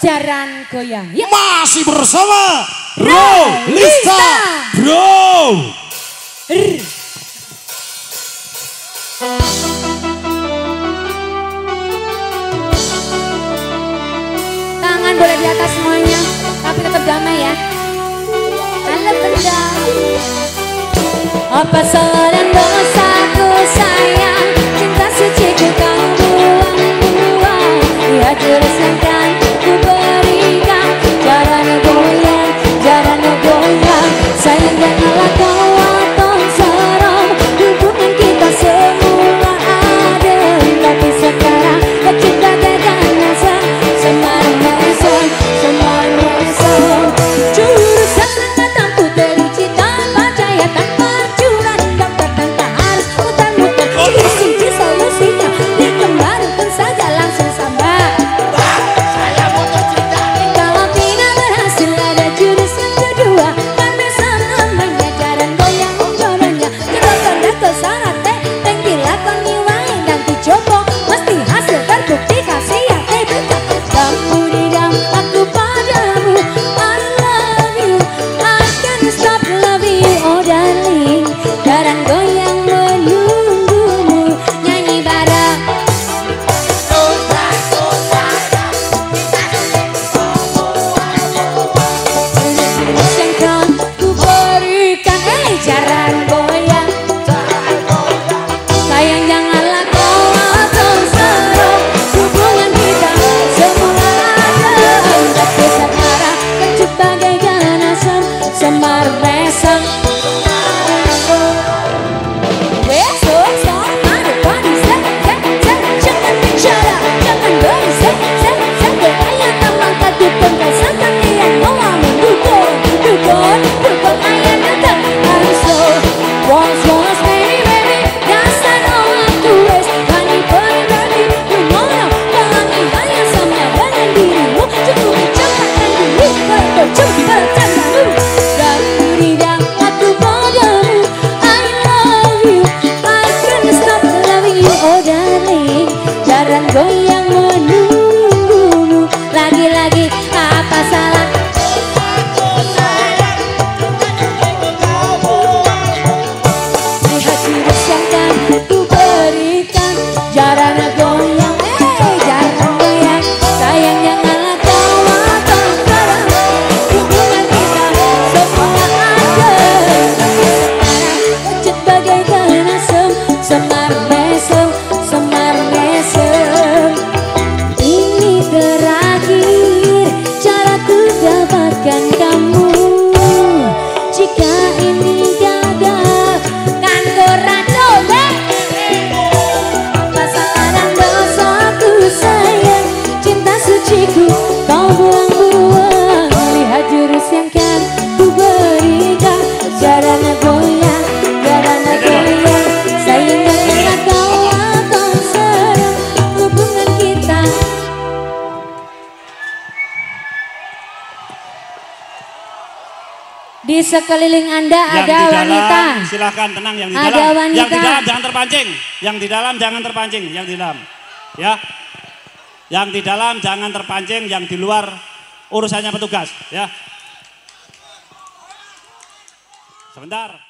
Jaran Goyang. Yuk. Masih bersama Rolista Bro. Nah, R. Tangan boleh di atas semuanya, tapi tetap damai ya. Halo benda. Apa salah dan dosaku sayang, cinta suci ku kau buang-buang. Ya jelas. Semar Besang Di sekeliling Anda yang ada dalam, wanita. Silahkan tenang yang di ada dalam. Wanita. Yang di dalam jangan terpancing. Yang di dalam jangan terpancing. Yang di dalam. Ya. Yang di dalam jangan terpancing, yang di luar urusannya petugas ya. Sebentar.